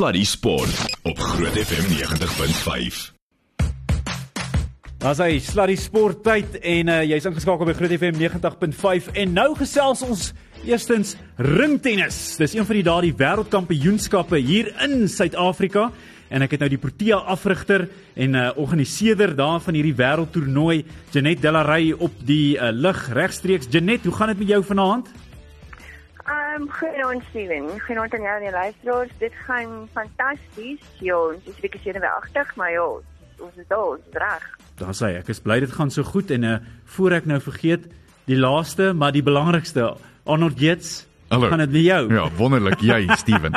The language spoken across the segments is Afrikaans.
Sluddy Sport op Groot FM 90.5. Daar's hy, Sluddy Sport tyd en uh, jy's ingeskakel by Groot FM 90.5 en nou gesels ons eerstens ringtennis. Dis een van die daardie wêreldkampioenskappe hier in Suid-Afrika en ek het nou die Protea afrigter en uh, organiseerder daar van hierdie wêreldtoernooi, Janet Delarey op die uh, lig regstreeks. Janet, hoe gaan dit met jou vanaand? Ehm, um, goeienaand Steven. Goeienaand aan jou en die luisteraars. Dit gaan fantasties. Ja, ons is 'n bietjie senuweeagtig, maar ja, ons is daar, ons is reg. Daar sê ek is bly dit gaan so goed en uh, voor ek nou vergeet, die laaste, maar die belangrikste, Arnold Gates Hallo. Gaan dit met jou? Ja, wonderlik jy, Steven.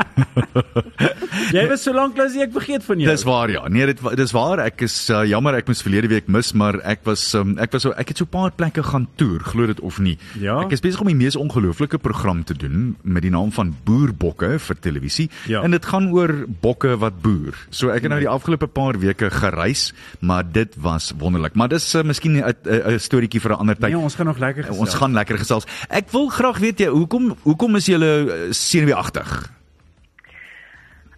jy was so lank lank ek vergeet van jou. Dis waar ja. Nee, dit dis waar. Ek is uh, jammer ek moes verlede week mis, maar ek was um, ek was so ek het so 'n paar plekke gaan toer, glo dit of nie. Ja? Ek is besig om die mees ongelooflike program te doen met die naam van Boerbokke vir televisie ja. en dit gaan oor bokke wat boer. So ek het nou die afgelope paar weke gereis, maar dit was wonderlik. Maar dis uh, miskien 'n 'n storieetjie vir 'n ander tyd. Nee, ons gaan nog lekker gesels. Ons gaan lekker gesels. Ek wil graag weet jy hoekom hoekom hoekom is julle eh, senuweeagtig?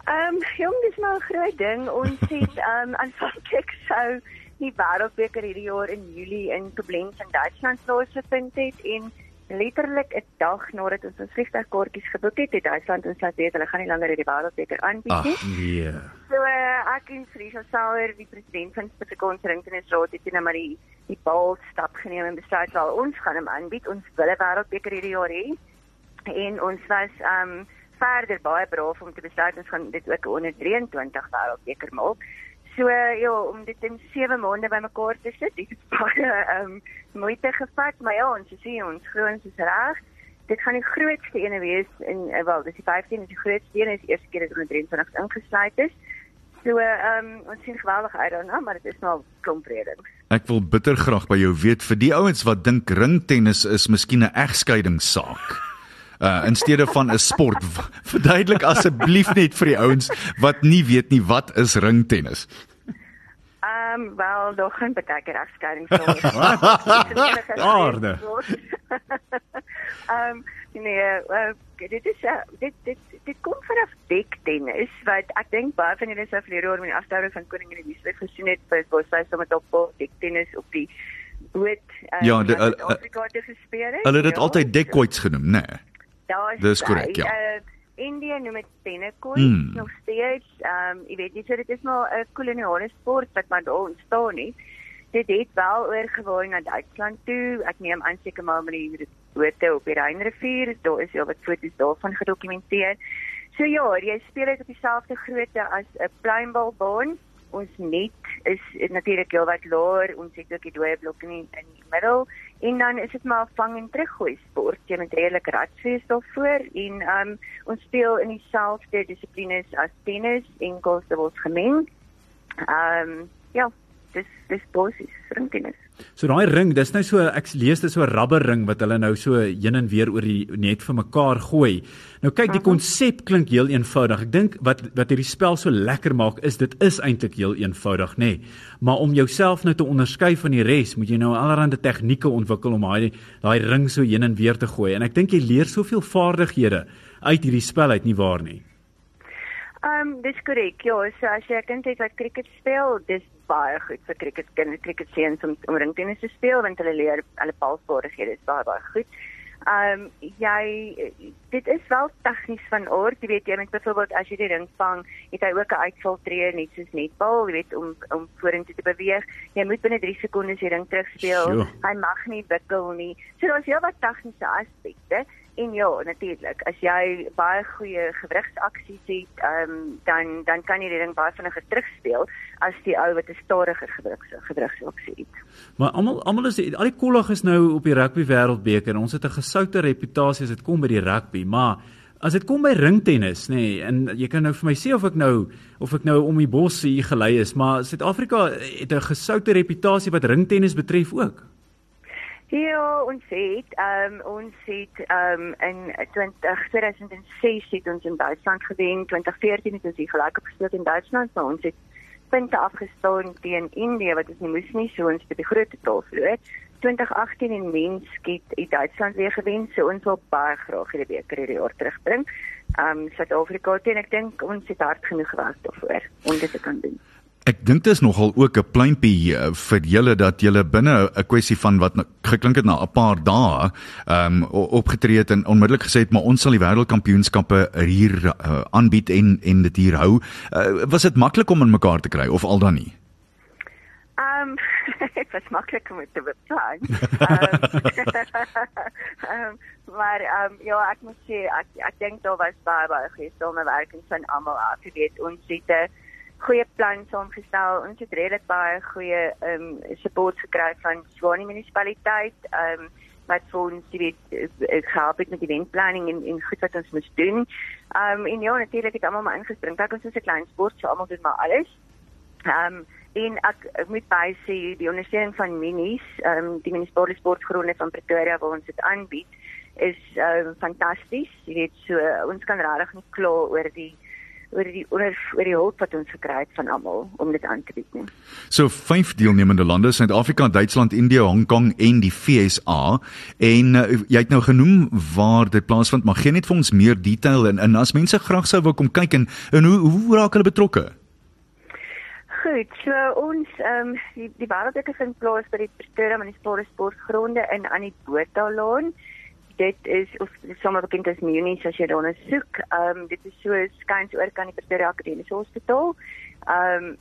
Ehm, um, jong, dis nou 'n groot ding. Ons het ehm um, aanvanklik sou die Wêreldbeker hierdie jaar in Julie in Koblenz in Duitsland plaasgevind het en letterlik 'n dag nadat ons ons vliegtuigkaartjies geboek het, het Duitsland ons laat weet hulle gaan nie langer die Wêreldbeker aanbied nie. Ag nee. So uh, ek en Frisha Sauer, die president van Suid-Afrikaanse Ringtennisraad, het nou maar die die bal stap geneem en besluit wel ons gaan hom aanbied. Ons wil 'n Wêreldbeker hierdie jaar hê en ons was um verder baie braaf om te besluit ons gaan dit ook onder 23 wêreldbeker maak. So ja, om dit in 7 maande bymekaar te sit, dit het baie um moeite gevat, maar ja, ons sien ons glo ons is reg. Dit gaan die grootste ene wees in eh, wel, dis die 15 is die grootste een, is die eerste keer dat onder 23 ingesluit is. So um ons sien geweldig uit daarna, maar dit is nou klomp redes. Ek wil bitter graag by jou weet vir die ouens wat dink ringtennis is miskien 'n egskeidingssaak uh in steede van 'n sport. Verduidelik asseblief net vir die ouens wat nie weet nie wat is ringtennis. Ehm um, wel, daar gaan baie regskeidings daar. Aarde. Ehm nee, uh, dit is uh, dit dit dit kom vanaf dektennis wat ek dink baie van julle sou verlede jaar met die afstouing van koningin Elizabeth gesien het by sy sommer op dektennis op die boot uh, ja, die, uh, Afrika te gespeel het. Hulle het dit ja, altyd dekkoits genoem, né? Nee. Daar is Dis korrek, ja. Uh, India noem dit tennekooi mm. nog steeds. Ehm um, jy weet jy sê dit is maar 'n koloniale sport wat maar daar ontstaan het. Dit het wel oorgewaai na Duitsland toe. Ek neem aan seker maar met die bote op die Rynrivier. Daar is ja wat foto's daarvan gedokumenteer. So ja, jy speel dit op dieselfde grootte as 'n pluimbalbaan ons net is natuurlik heelwat laer ons het ook die dooie blok in die, in die middel en dan is dit maar vang en teruggooi sport. Jy moet redelik radsfees daarvoor en um, ons speel in dieselfde dissiplines as tennis en golfdubbels gemeng. Ehm um, ja dis dis basies ringtennis So daai ring, dis nou so ek lees dit so 'n rubber ring wat hulle nou so heen en weer oor die net vir mekaar gooi. Nou kyk, die konsep klink heel eenvoudig. Ek dink wat wat hierdie spel so lekker maak is dit is eintlik heel eenvoudig, nê. Nee. Maar om jouself nou te onderskei van die res, moet jy nou allerlei tegnieke ontwikkel om daai daai ring so heen en weer te gooi. En ek dink jy leer soveel vaardighede uit hierdie spel uit nie waar nie. Ehm um, dis korrek. Ja, so as jy 'n kind het wat cricket speel, dis baie goed vir cricket kinders, cricket seuns om om ringtennis te speel want hulle leer hulle balvaardighede is baie baie goed. Ehm um, jy dit is wel tegnies van aard, jy weet jy met byvoorbeeld as jy die ring vang, het hy ook 'n uitvaltree net soos netbal, jy weet om om vorentoe te beweeg. Jy moet binne 3 sekondes die ring terugspeel. Sure. Hy mag nie wikkel nie. So daar's heelwat tegniese aspekte. En ja, natuurlik, as jy baie goeie gewrigsaksies het, ehm um, dan dan kan jy die ding baie vinniger terugspeel as die ou wat 'n stadiger gewrigs gewrigsaksie het. Maar almal almal is al die kollegas nou op die rugby wêreldbeker. Ons het 'n gesoute reputasie as dit kom by die rugby, maar as dit kom by ringtennis, nê, nee, en jy kan nou vir my sê of ek nou of ek nou om die bos hier gelei is, maar Suid-Afrika het 'n gesoute reputasie wat ringtennis betref ook. Ja, ons het ehm um, ons het ehm um, in 20 2006 het ons in Duitsland gewen, 2014 het ons hier gelyk opgespeel in Duitsland, maar ons het punte afgestaan teen Indië wat ons nie moes nie, so ons het die groot totaal verloor. 2018 in Minsk het, het Duitsland weer gewen, so ons wil baie graag hierdie beker hierdie jaar terugbring. um Suid-Afrika teen ek dink ons het hard genoeg gewerk daarvoor om dit te kan doen. Ek dink dit is nogal ook 'n pleintjie uh, vir julle dat julle binne 'n kwessie van wat nou geklink het na 'n paar dae ehm um, opgetree het en onmiddellik gesê het maar ons sal die wêreldkampioenskappe hier uh, aanbied en en dit hier hou. Uh, was dit maklik om in mekaar te kry of al dan nie? Ehm um, dit was maklik om te beplan. Ehm um, maar ehm um, ja, ek moet sê ek ek dink daar was baie baie goeie samewerking van almal af. Jy weet, ons het 'n goeie plan saamgestel. Ons het redelik baie goeie ehm um, support gekry van Swanie munisipaliteit. Ehm um, wat vir ons jy weet help met die eventplanning en en goed wat ons moet doen. Ehm um, en ja, natuurlik het almal maar ingespring. Kyk ons is 'n klein sport, so almal doen maar alles. Ehm um, en ek, ek moet by sê die ondersteuning van Minis, ehm um, die munisipale sportgronde van Pretoria waar ons dit aanbied is ehm um, fantasties. Jy weet so ons kan regtig nie kla oor die oor die oor, oor die hulp wat ons gekry het van almal om dit aan te bied nie. So vyf deelnemende lande, Suid-Afrika, Duitsland, Indië, Hong Kong en die FSA en uh, jy het nou genoem waar dit plaasvind, maar gee net vir ons meer detail en, en as mense graag sou wil kom kyk en, en hoe hoe raak hulle betrokke? Goed, so ons ehm um, die die wêreldbeker vind plaas by die Pretoria Munisipale Sportgronde in aan die Bothalaan. Dit is of sommer bekend as Munis as jy daarna soek. Ehm um, dit is so skuins oor kan die Pretoria Akademiese Hospitaal. Ehm um,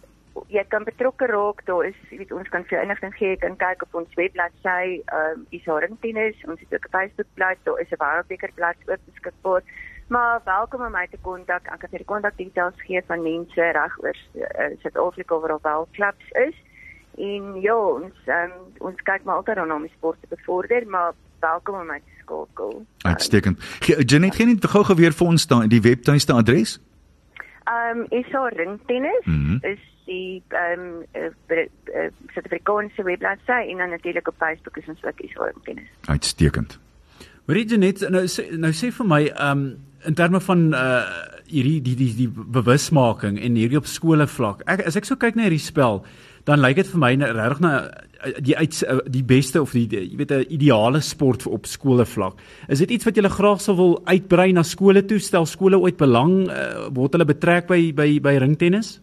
jy kan betrokke raak, daar is jy weet ons kan vir inligting gee, jy kan kyk op ons webbladsy, ehm um, is daar tennis, ons het ook 'n Facebookblad, daar is 'n wêreldbeker blad ook beskikbaar. Maar welkom om my te kontak. Ek kan vir die kontakdetails gee van mense reg oor uh, Suid-Afrika waar al klubs is. En ja, ons um, ons kyk maar altyd na om die sport te bevorder, maar welkom om my te skakel. Uitstekend. Janet, gee net gou-gou weer vir ons daai die webtuiste adres. Ehm um, is daar ringtennis mm -hmm. is die ehm um, uh, uh, Suid-Afrikaanse webbladsy en dan natuurlik op Facebook is ons ook is daar ringtennis. Uitstekend. Hoorie Janet, nou sê nou sê vir my ehm um, in terme van uh hierdie die die die bewusmaking en hierdie op skole vlak. Ek as ek so kyk na hierdie spel, dan lyk dit vir my regtig na die uit die beste of die, jy weet 'n ideale sport op skole vlak. Is dit iets wat jy graag sou wil uitbrei na skole toe? Stel skole ooit belang uh, word hulle betrek by by by ringtennis?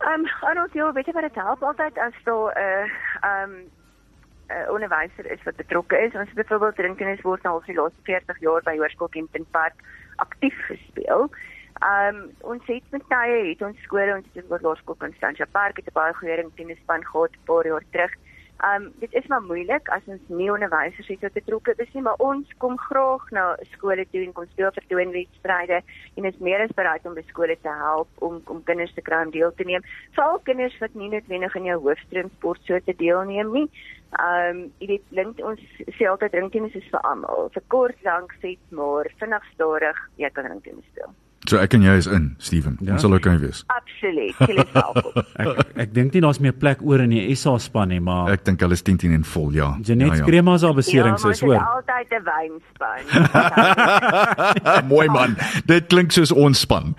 Ehm um, ons ja, weet jy wat dit help altyd as daar 'n uh, ehm um, uh, onderwyser is wat betrokke is. Ons byvoorbeeld drinkennis word nou al vir die laaste 40 jaar by Hoërskool Kempton Park aktief gespeel. Um, ons het met tye het ons skole ons het oor Hoërskool Constantia Park het 'n baie goeie drinkennispan gehad 'n paar jaar terug. Ehm um, dit is maar moeilik as ons nie onderwysers het wat betrokke is nie, maar ons kom graag na skole toe en kom speel vir toonwedstryde en is meer as bereid om by skole te help om om kinders te kry om deel te neem. Veral kinders wat nie noodwendig in jou hoofstroom sport so te deelneem nie. Ehm um, jy weet link ons sê altyd ringtennis is vir almal. Vir kort, lank, vet, maar vinnig stadig, jy kan ringtennis speel. So ek en jy is in, Steven. Ja. Ons sal ook kan wees. Absoluut. Welkom. ek ek dink nie daar's meer plek oor in die SA span nie, maar Ek dink hulle is 10 10 en vol, ja. Janet ja, ja. Krema se beserings ja, is hoor. Ja, altyd 'n wynspan. Mooi man. Dit klink soos ons span.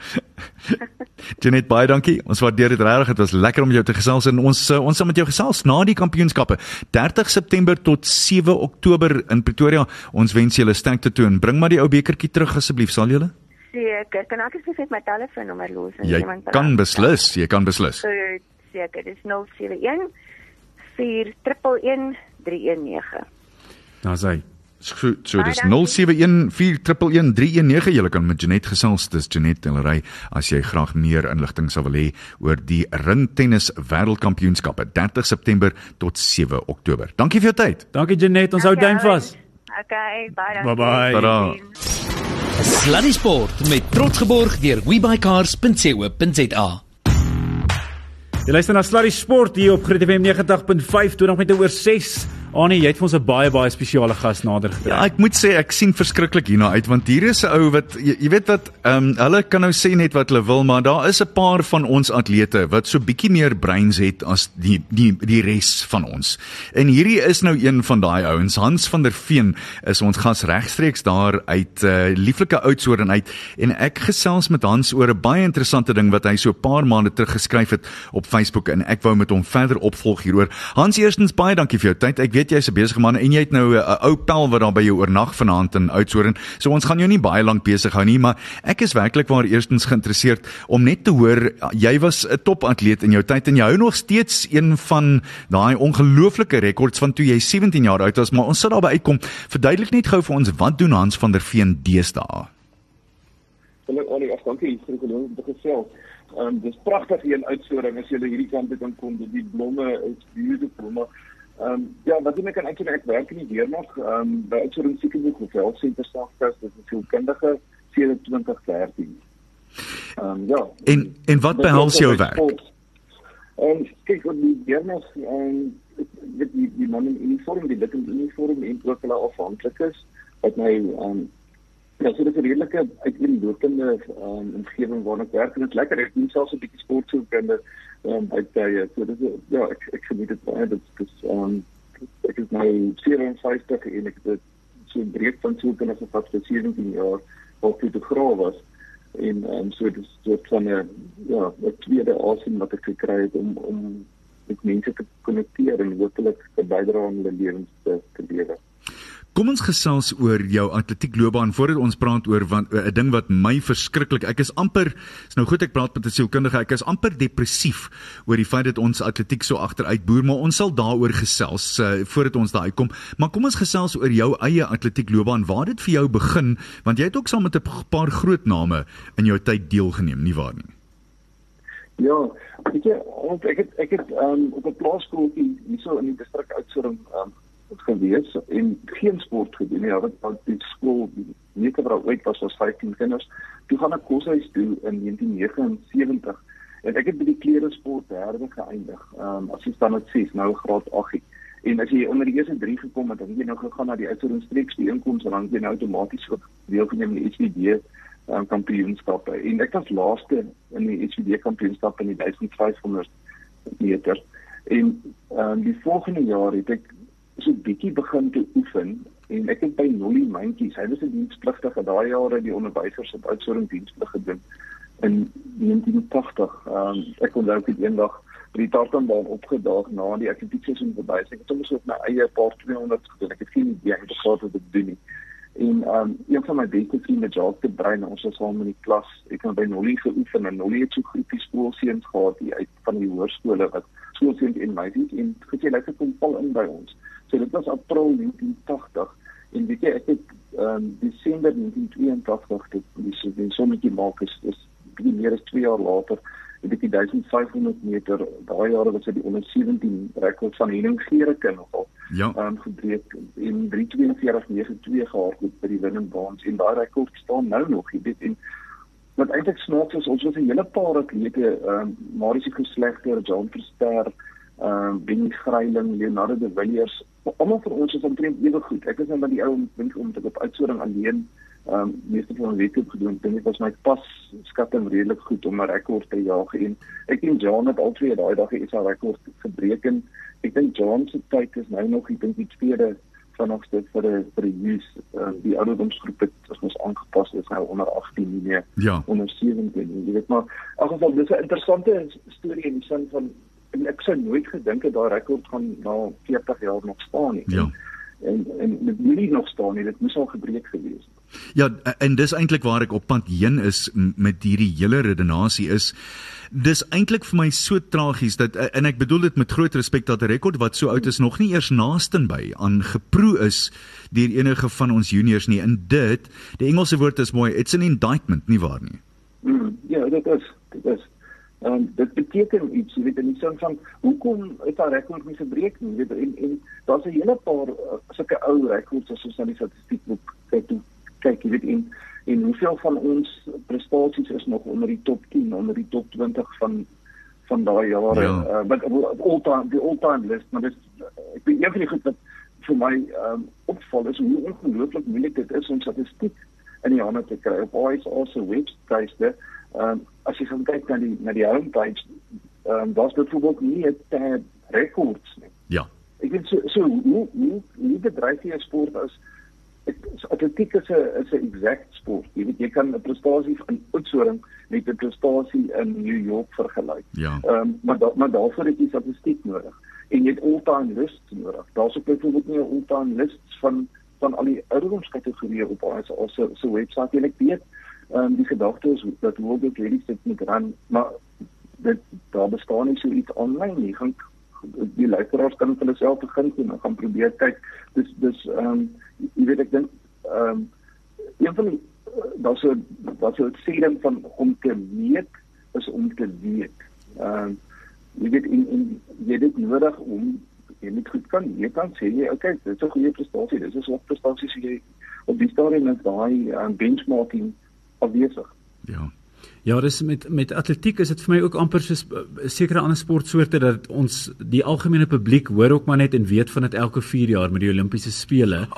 Janet, baie dankie. Ons waardeer dit regtig. Dit was lekker om jou te gesels en ons uh, ons sal met jou gesels na die kampioenskappe 30 September tot 7 Oktober in Pretoria. Ons wens julle sterkte toe en bring maar die ou bekertjie terug asseblief, sal julle? Seker, kan ek asseblief my telefoonnommer los en jy iemand kan beslis, jy kan beslis. Seker, dis 071 411 319. Nou sê So, so dis 0714111319 jy kan met Janet gesels dis Janet Tellery as jy graag meer inligting sou wil hê oor die ringtennis wêreldkampioenskappe 30 September tot 7 Oktober. Dankie vir jou tyd. Dankie Janet, ons hou duim vas. Okay, bye. Bye bye. bye. Sluddy Sport met trots geborg deur webycars.co.za. Jy luister na Sluddy Sport hier op Groot FM 90.5 toe nog met oor 6 Annie, jy het vir ons 'n baie baie spesiale gas nader gebring. Ja, ek moet sê ek sien verskriklik hierna uit want hier is 'n ou wat jy, jy weet wat ehm um, hulle kan nou sê net wat hulle wil, maar daar is 'n paar van ons atlete wat so bietjie meer breins het as die die die res van ons. En hierdie is nou een van daai ouens, Hans van der Veen is ons gas regstreeks daar uit uh, lieflike Oudtshoorn uit en ek gesels met Hans oor 'n baie interessante ding wat hy so 'n paar maande terug geskryf het op Facebook en ek wou met hom verder opvolg hieroor. Hans, eerstens baie dankie vir jou tyd. Ek jy's 'n besige man en jy het nou 'n ou pel wat daar by jou oornag vanaand in Oudtshoorn. So ons gaan jou nie baie lank besig hou nie, maar ek is werklik waar eerstens geïnteresseerd om net te hoor jy was 'n topatleet in jou tyd en jy hou nog steeds een van daai ongelooflike rekords van toe jy 17 jaar oud was, maar ons sit daarby uitkom. Verduidelik net gou vir ons wat doen Hans van der Veen deesdae? Ollie, ek dankie vir die geleentheid om te gesels. Ehm dis pragtig hier in Oudtshoorn as jy hierdie kant toe kan kom. Die blomme is beautiful, maar ehm um, ja, wat doen ek kan eintlik ek werk in die weermag ehm um, by Oudtshoorn Sekerheid Hotel Center Stafkas, dis 'n sielkundige 2713. Ehm um, ja. En en wat behels jou werk? En kyk wat die weermag ehm dit die die man in uniform, die dik in uniform en ook hulle afhanklik is wat my ehm um, Ja, so dit is 'n redelike uiteenlopende um, omgewing waarna ek werk en dit is lekker. Ek doen selfs 'n bietjie sport so kinde um, by tye. So dit is ja, ek ek geniet dit baie. Dit is um ek is nou 54 en ek het so 'n breek van so vir wat vir 17 jaar op die graaf was en um, so dit is so 'n ja, 'n tweede asem wat ek gekry het om om met mense te konnekteer en hopelik te bydra aan hulle lewens te, te lewe. Kom ons gesels oor jou atletiekloopbaan voordat ons praat oor want 'n uh, ding wat my verskriklik ek is amper is nou goed ek praat met 'n sielkundige ek is amper depressief oor die feit dat ons atletiek so agteruit boer maar ons sal daaroor gesels uh, voordat ons daar uitkom maar kom ons gesels oor jou eie atletiekloopbaan waar dit vir jou begin want jy het ook saam met 'n paar groot name in jou tyd deelgeneem nie waar nie? Ja, weet jy, ek het ek het um, op 'n plaaskooltjie hierso in die distrik Oudtshoorn um, gewees en geen sport gedoen nie. Ja, wat die skool nie te braai uit was as 15 kinders. Toe gaan ek koshuis toe in 1979 en ek het by die klere sport derde geëindig. Ehm um, as jy met 6 nou graad 8. En as jy onder die eerste 3 gekom het, dan jy nou gegaan na die uitvoeringsstreeks die inkomste dan jy nou outomaties deel van die HVD um, kampioenskappe. En ek was laaste in die HVD kampioenskap in die 1500 meter. En ehm um, die volgende jaar het ek so bietjie begin te oefen en ek het by Nolly Mandjies, hy was 'n dienspligtige daai jare die onderwysers het uitsoring diensplig gedoen in 1980. Ehm um, ek onthou ek het eendag by die tartanbaan opgedaag na die atletiekseison verby. Ek het sommer so op my eie paar 200 gedoen. Ek het geen idee wat ek doen nie. En ehm um, een van my beste vriende, Jacques de Bruin, ons was saam in die klas. Ek het by Nolly geoefen en Nolly het so groepie skoolseuns gehad hier uit van die hoërskole wat skoolseuns en meisies en gesê hulle kom al in by ons. So dit was April 1980 en weet jy ek het ehm um, Desember 1982 dit dis die sommetjie maak is is bietjie meer as 2 jaar later het ek die 1500 meter daai jare was dit die onder 17 rekord van Henning Gericke nogal ja. um, gebreek en 3:42.92 gehardloop by die winningbaans en daai rekord staan nou nog jy weet en wat eintlik snaaks is ons was 'n hele paar atlete ehm um, Marius Geslegter, John Verster ehm uh, Benny Greiling, Leonardo de Villiers, almal vir ons is omtrent ewe goed. Ek is nou met die ou dink om te op uitsoring alleen ehm um, meeste van die week op gedoen. Dink dit was my pas skatting redelik goed om 'n rekord te jaag en ek en John het al twee daai dae is al rekord gebreek en ek dink John se tyd is nou nog ek dink die tweede vanaand vir die vir die nuus uh, die ouderdomsgroep het as ons aangepas is nou onder 18 nie meer ja. onder 17 jy weet maar in geval dis 'n interessante storie in die sin van en ek sou nooit gedink het daai rekord gaan na 40 jaar nog staan nie. Ja. En en dit moet nie nog staan nie, dit moes al gebreek gewees het. Ja, en dis eintlik waar ek op pad heen is met hierdie hele redenasie is dis eintlik vir my so tragies dat en ek bedoel dit met groot respek dat 'n rekord wat so oud is nog nie eers naasten by aan geproe is deur enige van ons juniors nie. In dit, die Engelse woord is mooi, it's an indictment, nie waar nie? Mm, ja, dit is dit is En um, dit beteken iets, jy weet in die sin van hoekom het daai rekord nie gebreek nie, weet en en daar's 'n hele paar uh, sulke ou rekords as ons na die statistiekboek kyk, kyk jy weet in en hoeveel van ons prestasies is nog onder die top 10, onder die top 20 van van daai jare. Ja. Uh, but all time the all time list, maar dis ek weet een van die goed wat vir my um, opval is hoe ongelooflik moeilik dit is om statistiek in die hande te kry. Op ISO se webtuiste Ehm um, as jy gaan kyk na die na die homepage, ehm um, daar's byvoorbeeld nie 'n tab records nie. Ja. Ek weet so so hoe hoe hoe bedryf jy 'n sport as atletiek is 'n is 'n exact sport. Jy weet jy kan 'n prestasie van Oudtshoorn met 'n prestasie in New York vergelyk. Ja. Ehm um, maar da, maar daarvoor het jy statistiek nodig. en jy het all-time lists nodig. Daar's ook byvoorbeeld nie 'n all-time lists van van al die ouderdomskategorieë op ons se so webwerf en ek weet ehm um, die gedagte is dat World Ready Set moet ran, maar dit daar bestaan nie so iets online nie. Gaan die luisteraars kan vir hulself begin doen en gaan probeer kyk. Dis dis ehm um, jy weet ek dink ehm um, een van die daar's so daar's so 'n sê van om te weet is om te weet. Ehm uh, jy weet in in jy dit nodig om jy moet goed kan jy kan sê jy okay dit is 'n goeie prestasie dis is wat prestasies jy op die stadium met daai um, benchmarking afwesig. Ja. Ja, dis met met atletiek is dit vir my ook amper soos uh, sekere ander sportsoorte dat ons die algemene publiek hoor ook maar net en weet van dit elke 4 jaar met die Olimpiese spele.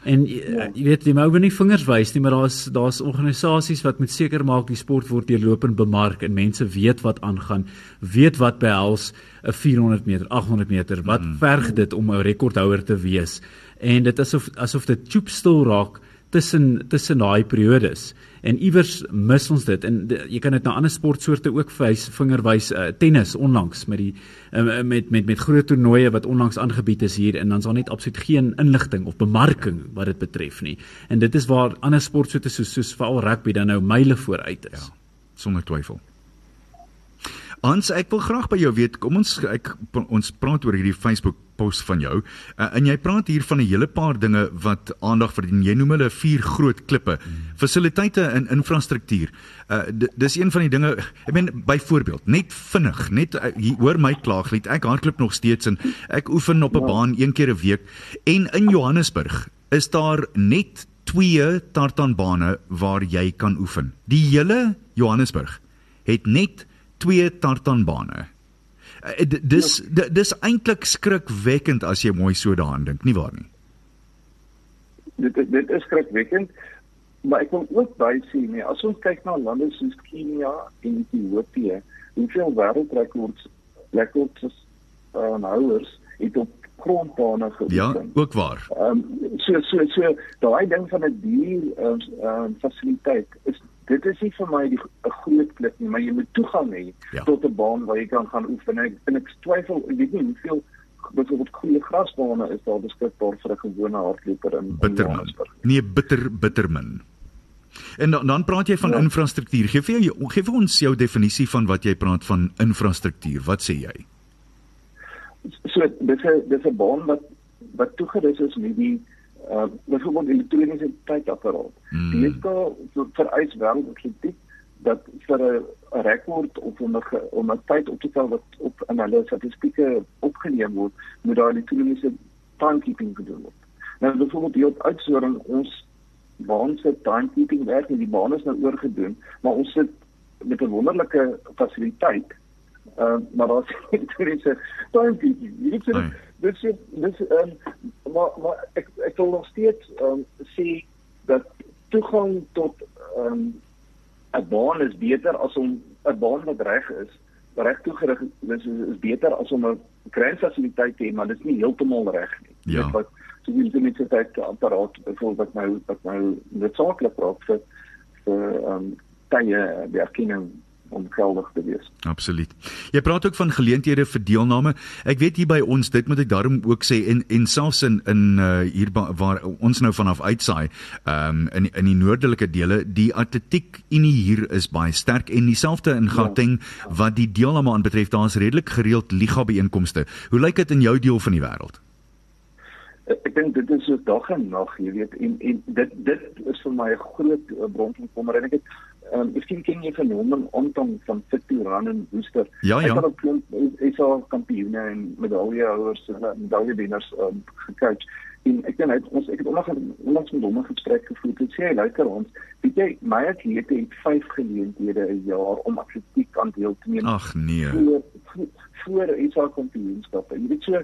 En ja. jy weet jy moet nie vingers wys nie, maar daar's daar's organisasies wat moet seker maak die sport word deurlopend bemark en mense weet wat aangaan, weet wat behels 'n 400 meter, 800 meter, wat mm. verg dit om 'n rekordhouer te wees. En dit is asof asof dit choop stil raak tussen tussen daai periodes en iewers mis ons dit. En jy kan dit na ander sportsoorte ook wys vingerwys uh, tennis onlangs met die uh, met met met groot toernooie wat onlangs aangebied is hier. En dan's daar net absoluut geen inligting of bemarking wat dit betref nie. En dit is waar ander sportsoorte soos soos veral rugby dan nou myle vooruit is. Ja, sonder twyfel Ons ek wil graag by jou weet kom ons ek ons praat oor hierdie Facebook pos van jou. Uh, en jy praat hier van 'n hele paar dinge wat aandag verdien. Jy noem hulle vier groot klippe. Hmm. Fasiliteite en infrastruktuur. Uh dis een van die dinge. Ek meen byvoorbeeld, net vinnig, net uh, hier hoor my klaaglied. Ek hardloop nog steeds en ek oefen op 'n ja. baan een keer 'n week. En in Johannesburg is daar net twee tartanbane waar jy kan oefen. Die hele Johannesburg het net twee tartanbane. Uh, dis dis eintlik skrikwekkend as jy mooi so daaraan dink, nie waar nie? Dit dit is skrikwekkend, maar ek wil ook by sê nee, as ons kyk na lande soos Kenia en Ethiopië, hoeveel wêreldrekords rekords uh, houers het op grondbane geoefen. Ja, ook waar. Ehm um, so so so daai ding van 'n dier ehm uh, fasiliteit is dit is nie vir my 'n groot klip nie, maar jy moet toegang hê ja. tot 'n baan waar jy kan gaan oefen. Ek en ek twyfel, ek weet nie hoeveel byvoorbeeld goeie grasbane is daar beskikbaar vir 'n gewone hardloper in Bitterberg. Nee, bitter bittermin. En dan, dan praat jy van ja. infrastruktuur. Geef vir jou gee vir ons jou definisie van wat jy praat van infrastruktuur. Wat sê jy? So dis 'n dis 'n baan wat wat toegerus is met die uh byvoorbeeld elektroniese tydapparaat. Hmm. Die so vereis wêreldkritiek dat vir 'n rekord of om 'n om 'n tyd op te tel wat op in hulle statistieke opgeneem word, moet daar elektroniese timekeeping gedoen word. Nou byvoorbeeld hier op uitsoring ons baan se timekeeping werk en die baan is nou oorgedoen, maar ons sit met 'n wonderlike fasiliteit. Uh maar daar's elektroniese timekeeping. Jy weet so dis dis ehm maar maar ek ek wil nog steeds ehm um, sê dat toegang tot ehm um, 'n baan is beter as om 'n baan wat reg is reg toegerig is, is is beter as om 'n grensfasiliteit te hê maar dit is nie heeltemal reg nie. Ja. Dit wat so die universiteit apparaat byvoorbeeld wat nou wat nou noodsaaklik raak vir vir ehm um, tye werking om geldig te wees. Absoluut. Jy praat ook van geleenthede vir deelname. Ek weet hier by ons, dit moet ek daarom ook sê en en selfs in in uh, hier waar ons nou vanaf uitsaai, ehm um, in in die noordelike dele, die atletiek unie hier is baie sterk en dieselfde in Gauteng ja. wat die deelname aanbetref, daar's redelik gereeld liga byeenkomste. Hoe lyk dit in jou deel van die wêreld? ek dink dit is so dag en nag, jy weet, en en dit dit is vir my 'n groot bron van kommer en ek het ehm um, ek sien ken jy fenomen ontom van Fituran en Booster. Ja, ja. Ek het ook is al kampioene en medaillehouers en medaillewenners um, gekoach. En ek dink ons ek het onlangs onlangs met hom 'n gesprek gevoer. Dit sê hy luister ons, weet jy, my atlete het 5 geleenthede 'n jaar om atletiek aan deel te neem. Ag nee. Voor voor iets al kampioenskappe. Jy weet so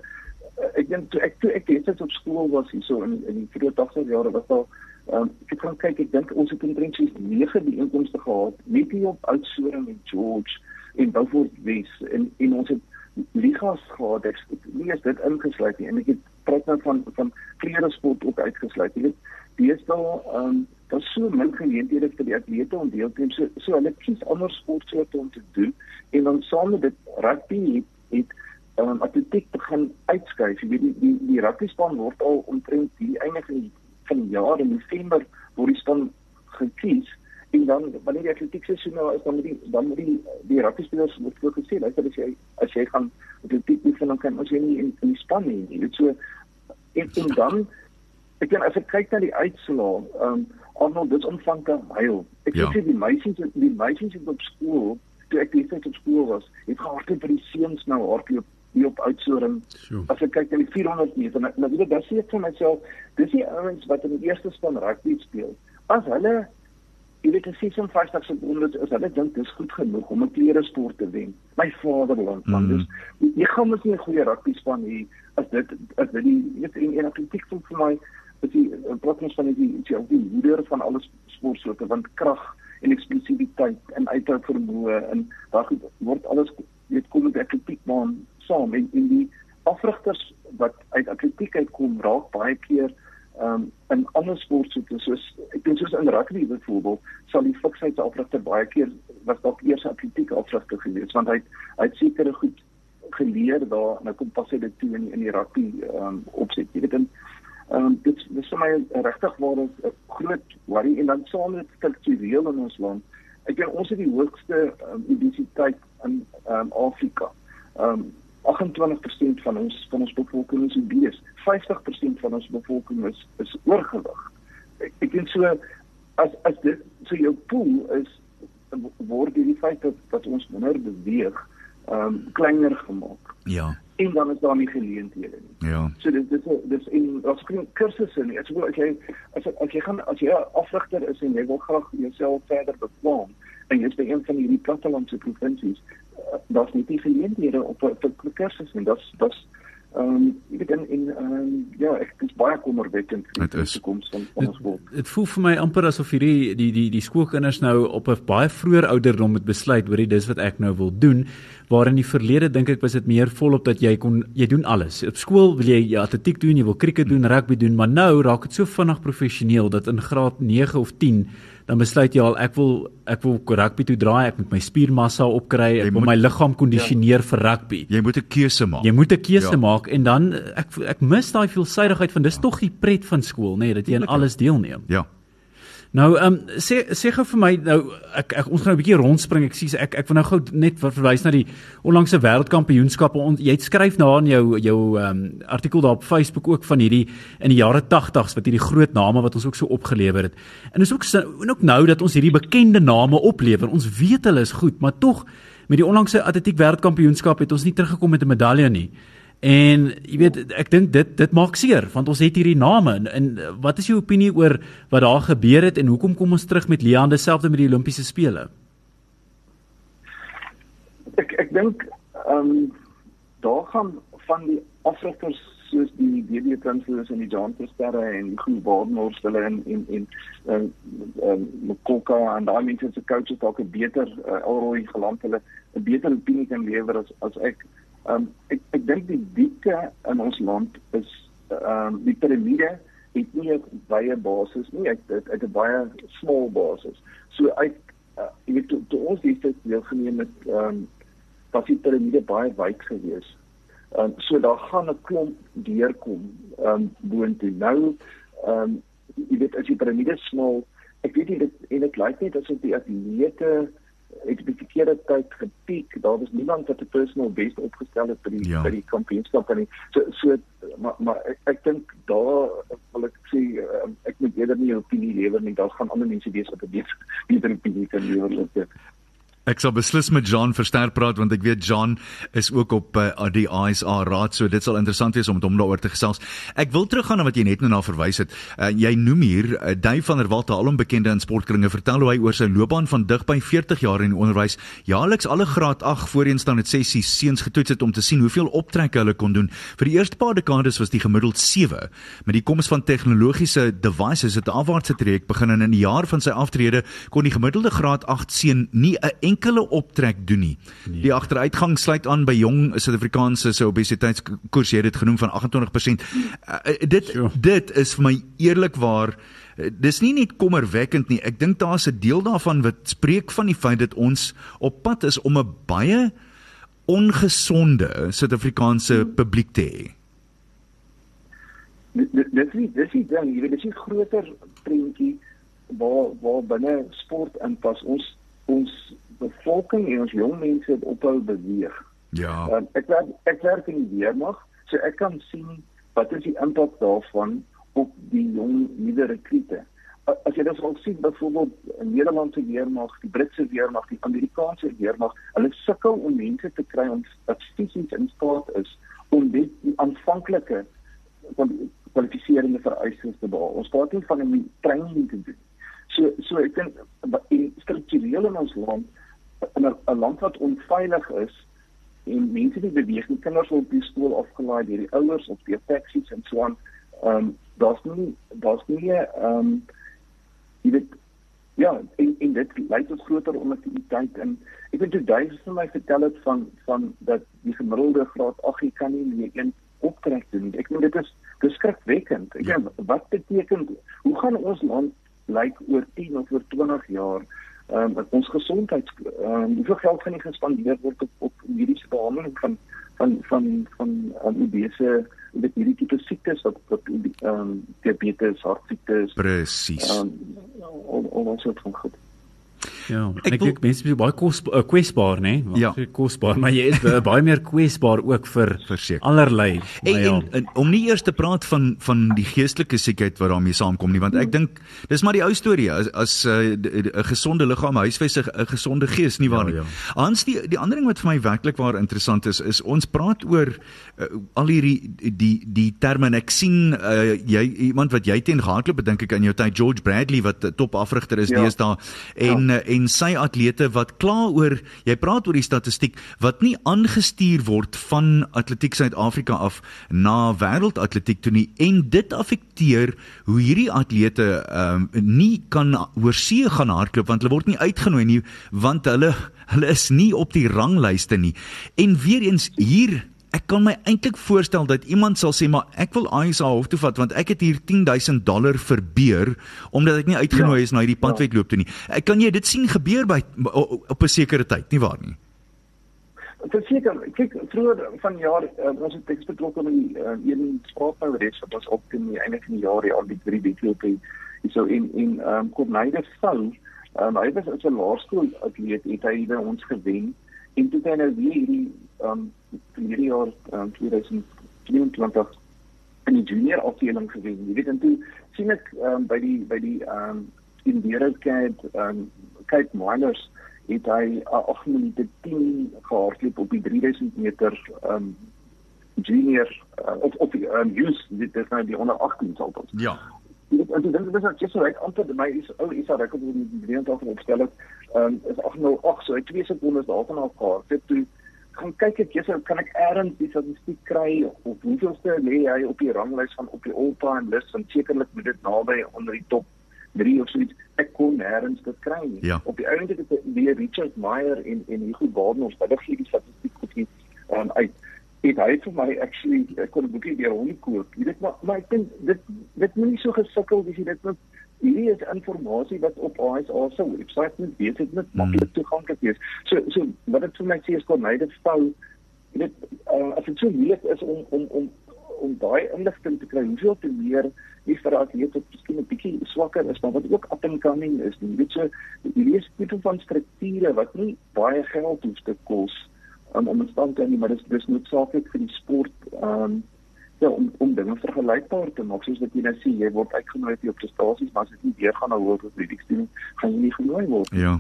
ek dink toe ek toe ek dit op skool was hierso in in die vroeë 80 jare was daar um, ek het gaan kyk ek dink ons het omtrent so 9 bijeenkomste gehad net hier op Oudtshoorn en George en Beaufort Wes en en ons het ligas gehad ek nie is dit ingesluit nie en ek het praat nou van van klere sport ook uitgesluit jy weet deesdae um, daar so min geleenthede vir die atlete om deel te neem so so hulle kies ander sportsoorte om te doen en dan saam met dit rugby het, het um, atletiek begin uitskuif. Jy weet die die, die rugby span word al omtrent die einde van die van die jaar in November word die span gekies en dan wanneer die atletiek seisoen nou is dan moet die dan moet die die rugby spelers moet voor gesê dat as jy as jy gaan atletiek doen dan kan ons jy nie in, in die span nie. Jy weet so en, en dan ek kan as ek kyk na die uitslae, ehm um, Arnold dis omvang te huil. Ek ja. sê die meisies die meisies op skool toe ek net op skool was, het gehardloop vir die seuns nou hardloop hier op Oudtshoorn. As ek kyk na die 400 meter, nou, nou weet ek, dan sê ek vir myself, dis die ouens wat in die eerste span rugby speel. As hulle jy weet as 56 sekondes is hulle dink dis goed genoeg om 'n klere sport te wen. My vaderland man, mm. dis jy gaan mos nie 'n goeie rugby span hê as dit as dit nie weet en en atletiek voel vir my is die protens van die die die moeder van alle sportsoorte want krag en eksplosiwiteit en uithou vermoë en daar word alles weet kom met atletiek baan saam. En en die afrigters wat uit atletiek uitkom raak baie keer um, in ander sportsoorte soos ek dink soos in rugby byvoorbeeld sal die fiksheidsafrigter baie keer was dalk eers atletiek afrigter gewees want hy hy het sekere goed geleer daar nou kom pas hy dit toe in in die rugby um, opset. Jy weet en um, dit dis vir my regtig waar 'n groot worry en dan saam met struktureel in ons land. Ek dink ons het die hoogste um, obesiteit in um, Afrika. Um, 28% van ons van ons bevolking is obese. 50% van ons bevolking is is oorgewig. Ek ek dink so as as dit so jou pool is word die feit dat dat ons minder beweeg ehm um, kleiner gemaak. Ja. En dan is daar nie geleenthede nie. Ja. So dit dis dis in as kursusse nie. As jy as as jy gaan as jy 'n afrigter is en jy wil graag jouself verder bekwam en jy's by een van hierdie plattelandse provinsies, daar's nie die geleenthede op op, op kursusse nie. Dit's dit's ehm um, ek weet in in ehm um, ja, ek is baie kommerwekkend vir die toekoms van ons skool. Dit voel vir my amper asof hierdie die die die skoolkinders nou op 'n baie vroeër ouderdom moet besluit hoor dis wat ek nou wil doen. Waar in die verlede dink ek was dit meer volop dat jy kon jy doen alles. Op skool wil jy ja, atletiek doen, jy wil krieket doen, rugby doen, maar nou raak dit so vinnig professioneel dat in graad 9 of 10 dan besluit jy al ek wil ek wil rugby toe draai, ek moet my spiermassa opkry, ek wil my liggaam kondisioneer ja. vir rugby. Jy moet 'n keuse maak. Jy moet 'n keuse ja. maak en dan ek ek mis daai veelsidigheid van dis ja. tog die pret van skool, nê, nee, dat jy aan alles deelneem. Ja. Nou ehm um, sê sê gou vir my nou ek, ek ons gaan nou 'n bietjie rondspring. Ek sê ek ek wil nou gou net verwys na die onlangse wêreldkampioenskappe. Jy skryf na in jou jou ehm um, artikel daar op Facebook ook van hierdie in die jare 80s wat hierdie groot name wat ons ook so opgelewer het. En is ook en ook nou dat ons hierdie bekende name oplewer. Ons weet hulle is goed, maar tog met die onlangse atletiek wêreldkampioenskap het ons nie teruggekom met 'n medalje nie. En jy weet ek dink dit dit maak seer want ons het hierdie name en, en wat is jou opinie oor wat daar gebeur het en hoekom kom ons terug met Leon dieselfde met die Olimpiese spele? Ek ek dink ehm um, daar gaan van die afrigters soos die DB Prinsloo en die John Tersterre en die Groen Baardmors hulle in in in ehm um, Mkoka en daai mense se coaches dalk 'n beter uh, alrooi geland hulle 'n beter opinie kan lewer as as ek Ehm um, ek ek dink die diepte in ons land is ehm um, die piramide het nie 'n baie basis nie. Ek dit het 'n baie smal basis. So uit uh, jy weet toe, toe ons het deelgeneem met ehm um, was die piramide baie wyd geweest. Ehm um, so daar gaan 'n klomp deurkom ehm um, boontoe. Nou ehm um, jy weet as die piramide smal, ek weet nie dit en dit lyk net asof die atlete het die verkeerde tyd gepiek. Daar was niemand wat 'n personal best opgestel het vir die ja. vir die kampioenskap nie. So so maar maar ek, ek dink daar wil ek sê uh, ek moet eerder nie 'n opinie lewer nie. Daar gaan ander mense wees wat 'n beter beter opinie kan lewer op dit. Ek sal beslis met John versterk praat want ek weet John is ook op uh, die ISA raad so dit sal interessant wees om met hom daaroor te gesels. Ek wil teruggaan na wat jy net nou na verwys het. Uh, jy noem hier uh, Dave van der Walt, 'n alombekende in sportkringe, vertel hoe hy oor sy loopbaan van dig by 40 jaar in onderwys jaarliks alle graad 8 voorheenstaande sessies seuns getoets het om te sien hoeveel optrekke hulle kon doen. Vir die eerste paar dekades was die gemiddeld 7. Met die koms van tegnologiese devices het 'n afwaartse trek begin en in die jaar van sy aftrede kon die gemiddelde graad 8 seun nie 'n enkele optrek doen nie. Nee. Die agteruitgang sluit aan by jong Suid-Afrikaanse se obesiteitskoers jy het dit genoem van 28%. Uh, uh, dit sure. dit is vir my eerlikwaar uh, dis nie net kommerwekkend nie. Ek dink daar's 'n deel daarvan wat spreek van die feit dat ons op pad is om 'n baie ongesonde Suid-Afrikaanse publiek te hê? Dit dit is dis is dan jy weet dis 'n groter prentjie waar waar binne sport inpas ons ons bevolking en ons jong mense het ophou beweeg. Ja. Um, ek werk ek werk in die weermag, so ek kan sien wat is die impak daarvan op die jong nuwe rekrute. As jy dit sal sien byvoorbeeld in Nederland se weermag, die Britse weermag, die Amerikaanse weermag, hulle sukkel om mense te kry om wat fisies in staat is om dit die aanvanklike kwalifiserende vereistes te behaal. Ons praat nie van 'n training te doen. So so ek dink in struktureel in ons land in 'n land wat onveilig is en mense nie beweeg nie, kinders word op die skool afgelaai deur die ouers of deur taksies en so aan. Ehm um, daar's nie daar's nie ehm um, jy weet ja, en, en dit lei tot groter onaktiwiteit en ek weet toe duisend vir my vertel het van van dat die gemiddelde graad 8 kan nie meer een optrek doen. Ek dink dit is beskrikwekkend. Ek ja. dink wat beteken hoe gaan ons land lyk oor 10 of oor 20 jaar? Ehm um, ons gesondheid ehm um, hoeveel geld gaan nie gespandeer word op op mediese behandeling van van van van um, obese met hierdie tipe siektes wat wat ehm um, diabetes, hartsiektes. Presies. Ehm um, al al soort van goed. Ja, ek, ek dink mense is baie kosbaar, uh, kwesbaar, né? Nee? Ja, kosbaar, maar jy is baie meer kwesbaar ook vir verseker allerlei. En, ja. en, en om nie eers te praat van van die geestelike siekheid wat daarmee saamkom nie, want ek dink dis maar die ou storie as as eh, 'n uh, gesonde liggaam huisves 'n gesonde gees nie waar ja, nie. Ja, ja. Hans die die ander ding wat vir my werklik waar interessant is, is ons praat oor uh, al hierdie die die terme en ek sien uh, jy iemand wat jy teen gehardloop dink ek in jou tyd George Bradley wat top afrigter is ja. deesdae en ja. Uh, en sy atlete wat kla oor jy praat oor die statistiek wat nie aangestuur word van Atletiek Suid-Afrika af na wêreldatletiek toe nie. En dit affekteer hoe hierdie atlete ehm um, nie kan oorsee gaan hardloop want hulle word nie uitgenooi nie want hulle hulle is nie op die ranglyste nie. En weer eens hier Ek kan my eintlik voorstel dat iemand sal sê maar ek wil ISA hof toe vat want ek het hier 10000 dollar verbeur omdat ek nie uitgenooi ja, is na hierdie padwedloop toe nie. Ek kan jy dit sien gebeur by op 'n sekere tyd, nie waar nie? Verseker, kyk vroeër van jaar uh, ons het teks betrokke die uh, een sportbou reeks wat ons op in die einde van die jaar die al die drie wedlope so in in ehm um, Kornaider sou um, hy was as 'n laerskool atleet het hy by ons gewen en toe dan nou weer hierdie um hierdie jaar um, 2022 in die junior afdeling gewen. Jy weet en toe sien ek um, by die by die um in die Rederkade um Cape Miners het hy 8 minute 10 gehardloop op die 3000 meter um junior uh, of of die um, youth dit is nou die onder 18 sal dit. Ja. Ek dink dit is net so reg amper my is ou is daar ek het die vriend af opstel het um, is 808 so hy 2 sekondes daarvan af gehard. Dit toe gaan kyk ek jy's kan ek eers die statistiek kry of hoeveelste lê hy op die ranglys van op die list en sekerlik moet dit naby onder die top 3 of so iets. Ek kon nêrens dit kry nie. Ja. Op die einde het ek die Richard Meyer en en Hugo Gardner ons baie gee die statistiek op die um, uit het hy vir my actually ek kon 'n boekie deur hom koop. Jy weet maar maar ek dink dit dit moet nie so gesukkel wees jy dit moet hierdie is inligting wat op ISA se webwerf net weet dit net maklik toeganklik is. So so wat dit vir my sê is kon hy dit vou dit uh, as dit so moeilik is om om om om daai inligting te kry, hoeveel te meer nie vir jy tot miskien 'n bietjie swakker is, maar wat ook up and coming is. Jy weet so hierdie is tipe van strukture wat nie baie geld hoef te kos um, om 'n stand te hê, maar dit is dis noodsaaklik vir die sport um ja om om dinge vergelykbaar te maak soos wat jy nou sê jy word uitgenooi vir jou prestasies maar as dit nie weer gaan na hoër athletics doen gaan jy nie genooi word ja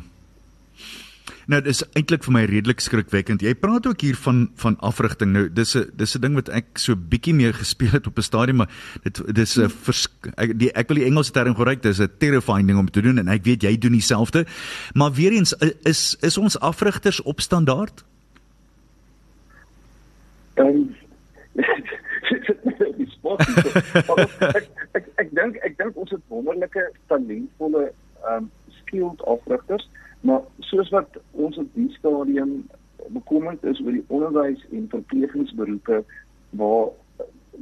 Nou dis eintlik vir my redelik skrikwekkend. Jy praat ook hier van van afrigting. Nou dis 'n dis 'n ding wat ek so bietjie meer gespeel het op 'n stadium, maar dit dis 'n ek die ek wil die Engelse term gebruik, dis 'n terrifying ding om te doen en ek weet jy doen dieselfde. Maar weer eens is is ons afrigters op standaard? Ehm um, sport. ek ek ek dink ek dink ons het wonderlike talentvolle ehm um, skilled afrigters, maar soos wat ons op die stadium bekommerd is oor die onderwys en verpleegingsberoepe waar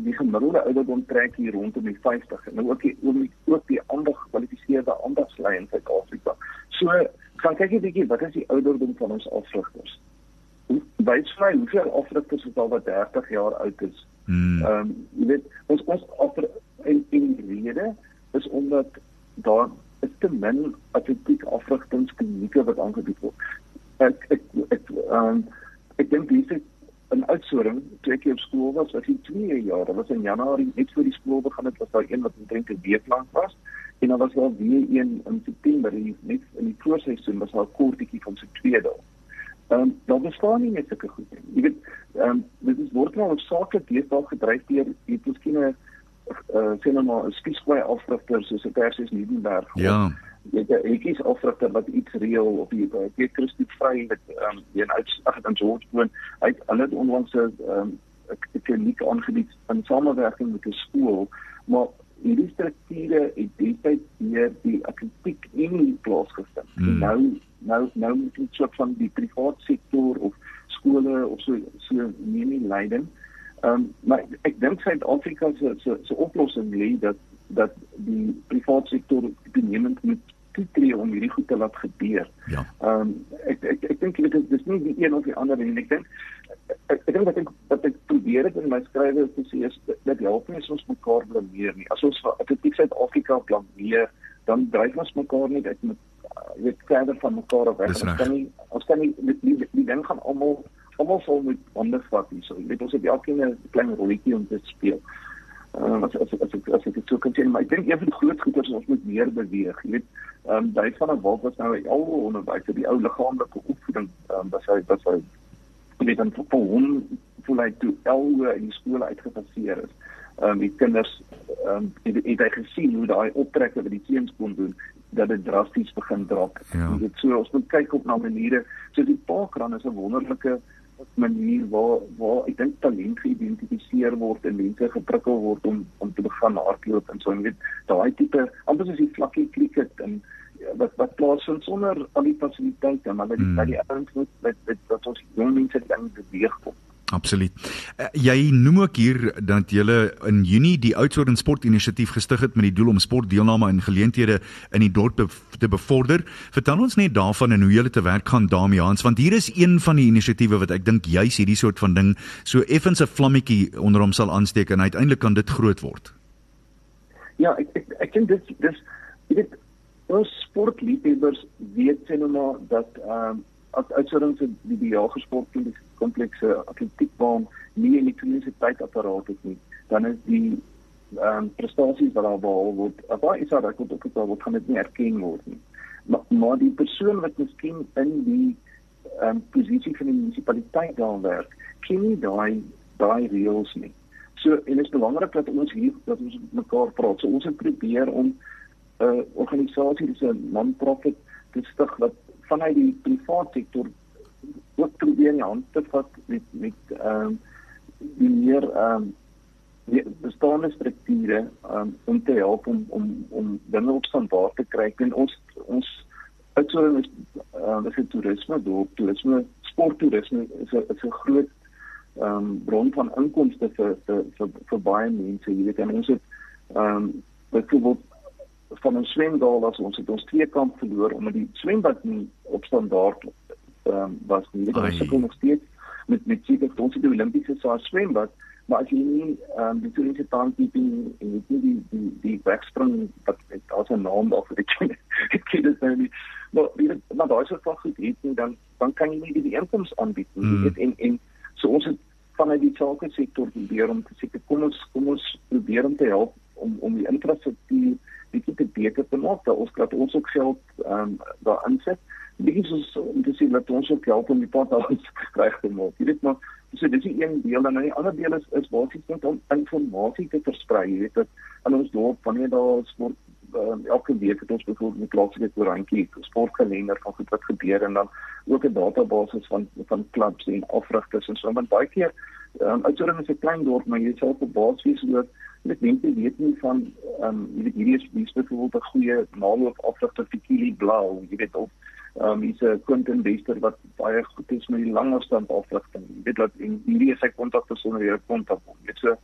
die gemiddelde ouderdom trek hier rondom die 50 en nou ook die ook die, ook die ander gekwalifiseerde ambagslei in Suid-Afrika. So gaan kyk 'n bietjie wat is die ouderdom van ons afrigters? wys my hoeveel afrigters wat al wat 30 jaar oud is. Hmm. Ehm um, jy weet ons ons offer en en rede is omdat daar is te min atletiek afrigtingsklinieke wat aangebied word. Ek ek ek ehm um, ek dink dis 'n uitsondering toe ek op skool was, was dit 2 jaar. Dit was in Januarie net voor die skool begin het, was daar een wat omtrent 'n week lank was en dan was daar weer een in September, net in die voorseisoen was daar kortetjie van so 2 dae. Ehm um, daar bestaan nie net sulke goed nie. Jy weet, ehm um, dit is word nou saaklik deesdae gedryf deur die miskien 'n uh, sien nou maar 'n skieskwai afrigter soos 'n Persis Liebenberg. Ja. Jy weet, ek is afrigter wat iets reël op die Piet Christus vry met ehm um, een uit ag dan George woon. Hy het hulle onlangs 'n ehm 'n kliniek aangebied in samewerking met 'n skool, maar hierdie strukture het destyds deur die atletiek in plaasgevind. Hmm. Nou nou nou moet dit soort van die privaat sektor of skole of so so neem nie leiding. Ehm um, maar ek, ek dink Suid-Afrika se se se oplossing lê dat dat die privaat sektor benemend moet toetree om hierdie goed te laat gebeur. Ja. Ehm um, ek ek ek dink dit is dis nie die een of die ander nie. Ek dink ek, ek dink wat ek wat ek probeer het in my skrywe is te sê is dat help nie as ons mekaar blameer nie. As ons vir atletiek Suid-Afrika blameer, dan dryf ons mekaar net uit met uh, weet verder van mekaar af weg. Ons kan nie ons kan nie die, die, die ding gaan almal almal sal met hande vat hierso. Jy weet ons het elkeen 'n klein rolletjie om te speel. Uh, as as as ek as ek dit so kan sê, maar ek dink een van die groot goeders is ons moet meer beweeg. Jy weet, ehm um, daai van 'n wolk was nou al onderwys vir die ou liggaamlike opvoeding, ehm um, wat hy wat hy jy weet dan vir hom voel hy toe elke in die skole uitgefaseer is. Ehm um, die kinders ehm um, het, het hy gesien hoe daai optrekke wat die seuns kon doen dat dit drasties begin drop. Ja. Jy weet so ons moet kyk op na maniere. So die parkrun is 'n wonderlike manier waar waar ek dink talent geïdentifiseer word en mense geprikkel word om om te begin hardloop en so en weet daai tipe amper soos die vlakkie cricket en ja, wat wat plaasvind sonder al die fasiliteite maar dat die Hmm. dat die ouens moet dat dat, dat ons jong mense dan beweeg kom. Absoluut. Uh, jy noem ook hier dat jy in Junie die Oudtshoorn Sport Inisiatief gestig het met die doel om sportdeelname en geleenthede in die dorp te bevorder. Vertel ons net daarvan en hoe jy te werk gaan daarmee Hans, want hier is een van die inisiatiewe wat ek dink juis hierdie soort van ding so effens 'n vlammetjie onder hom sal aansteek en uiteindelik kan dit groot word. Ja, ek ek, ek dink dit dis jy weet ons sportliefhebbers weet sê nou maar dat ehm um, as uitsondering se die die jager sportkomplekse atletiekbaan nie 'n elektroniese tydapparaat het nie, dan is die ehm um, prestasies wat daar behaal word, waar is daar rekord op het word gaan dit nie erken word nie. Maar maar die persoon wat miskien in die ehm um, posisie van die munisipaliteit daar werk, ken nie daai daai reëls nie. So en dit is belangrik dat ons hier dat ons mekaar praat. So ons probeer om 'n uh, organisasie, dis 'n non-profit te stig wat vanuit die private sektor ook probeer in hand te vat met met ehm um, die meer ehm um, die bestaande strukture um, om te help om om om dinge op standaard te kry. En ons ons uitsondering is uh, dis 'n toerisme dorp, toerisme, sporttoerisme is 'n is 'n groot ehm um, bron van inkomste vir vir vir, vir baie mense. Jy weet en ons het ehm um, byvoorbeeld van ons swemdaal as ons het ons twee kamp verloor omdat die swembad nie op standaard ehm um, was nie. Dit was sukkel nog steeds met met seker ons het die Olimpiese saal swembad maar as jy nie ehm um, die toerisme taankeeping en jy het nie die die die wegspring wat daar's 'n naam daarvoor ek ken ek ken dit nou nie maar jy weet maar daai soort van goed het nie dan dan kan jy nie die, die inkomste aanbied nie Mm. mm. weet en en so ons het vanuit die sake sektor probeer om te sê kom ons kom ons probeer om te help om om die infrastruktuur bietjie te beter te maak dat ons dat ons ook geld ehm um, daar insit. Bietjie soos om te sê dat ons ook help om die pad alles reg te maak. Jy weet maar so dis die een deel en dan die ander deel is is basies net om inligting te versprei. Jy weet dat in ons dorp wanneer daar sport uh, elke week het ons byvoorbeeld 'n plaaslike koerantjie sportkalender van goed wat gebeur en dan ook 'n database van van klubs en afrigters en so. Want baie keer um, uitsondering is 'n klein dorp maar jy sal verbaas wees oor dit mense weet nie van um, jy weet hierdie is hier is byvoorbeeld 'n goeie naloop afrigter vir Kili Blau jy weet of um, hier's 'n Quentin Bester wat baie goed is met die langafstand afrigting jy weet dat en hierdie is sy kontakpersoon weer kontak hom weet so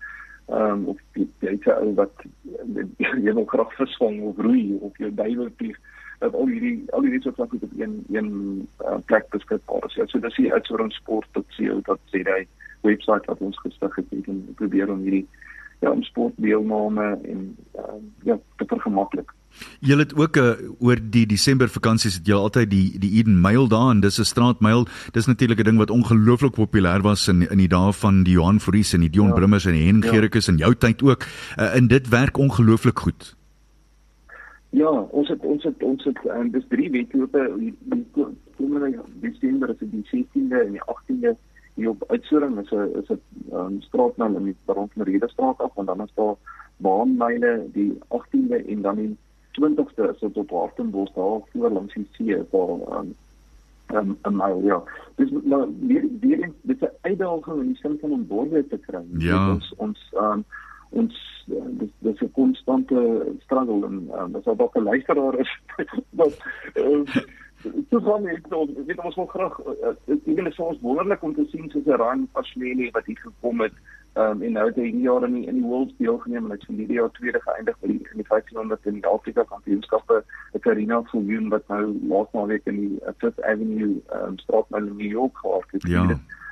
ehm um, of jy jy het ou wat jy wil graag visvang of roei of jou duiwel vlieg dat al hierdie al hierdie soort van goed op een een uh, plek beskikbaar is. Ja, so dis die uitsoring sport tot seel dat sê hy webwerf wat ons gestig het en probeer om hierdie ja, om sportdeelname en uh, ja, te vergemaklik. Jy het ook uh, oor die Desember vakansies het jy altyd die die Eden Mile daar en dis 'n straatmyl. Dis natuurlik 'n ding wat ongelooflik populêr was in in die dae van die Johan Fries en die Dion ja. Brummers en die Henk ja. Gerikus en jou tyd ook. Uh, en dit werk ongelooflik goed. Ja, ons het ons het ons het um, dis drie wedlope komende Desember is dit die 16de en die 18de op Uitsoring is 'n is 'n um, straatmyl in die rondom Redestraat af en dan is daar baanmyle die 18de en dan die 20ste is dit op Hartenbos daar voor langs die see waar um um 'n myl ja. Dis nou weer weer dit 'n uitdaging in die sin van om borde te kry. Ja. Ons ons um ons uh, dis dis 'n konstante struggle en um, dis ook 'n luisteraar is wat um, So van ek nou weet ons wil graag ek dink dit is ons wonderlik om te sien soos 'n Ryan Pashley wat hier gekom het Um, en nou het hy hierdie jaar in die, in die World deelgeneem en hy het vir hierdie jaar tweede geëindig by die in die 1500 in die Afrika Kampioenskappe. Ek Karina Fuljoen wat nou laas naweek in die uh, Fifth Avenue um, straat in New York gehard het. Ja.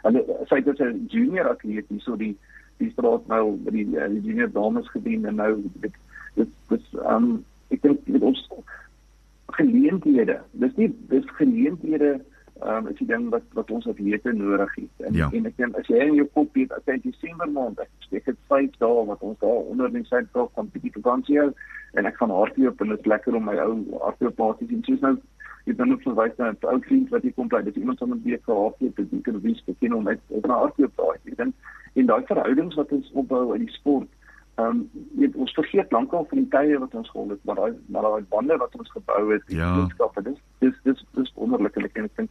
En sy het 'n junior atleet hier so die die straat nou by die, uh, die junior dames gedien en nou dit dit dis um ek dink dit ons geleenthede. Dis nie dis geleenthede ehm um, is die ding wat wat ons atlete nodig het. En ja. en ek dink as jy in jou kop het as jy Desember maand, ek steek dit 5 dae wat ons daar onder in die Suid-Kaap van bietjie vakansie hou en ek gaan hardloop en dit is lekker om my ou hardlooppaadjie te sien. Soos nou jy dan ook verwys na 'n ou vriend wat hier kom bly. Dit is iemand wat met wie ek gehardloop het, dit kan wees begin om met 'n hardloop daai. Ek dink en daai verhoudings wat ons opbou in die sport Ehm um, weet ons vergeet lankal van die tye wat ons gehad het, maar daai maar daai bande wat ons gebou het, die Ja. vriendskappe, dis dis dis dis wonderlik en ek dink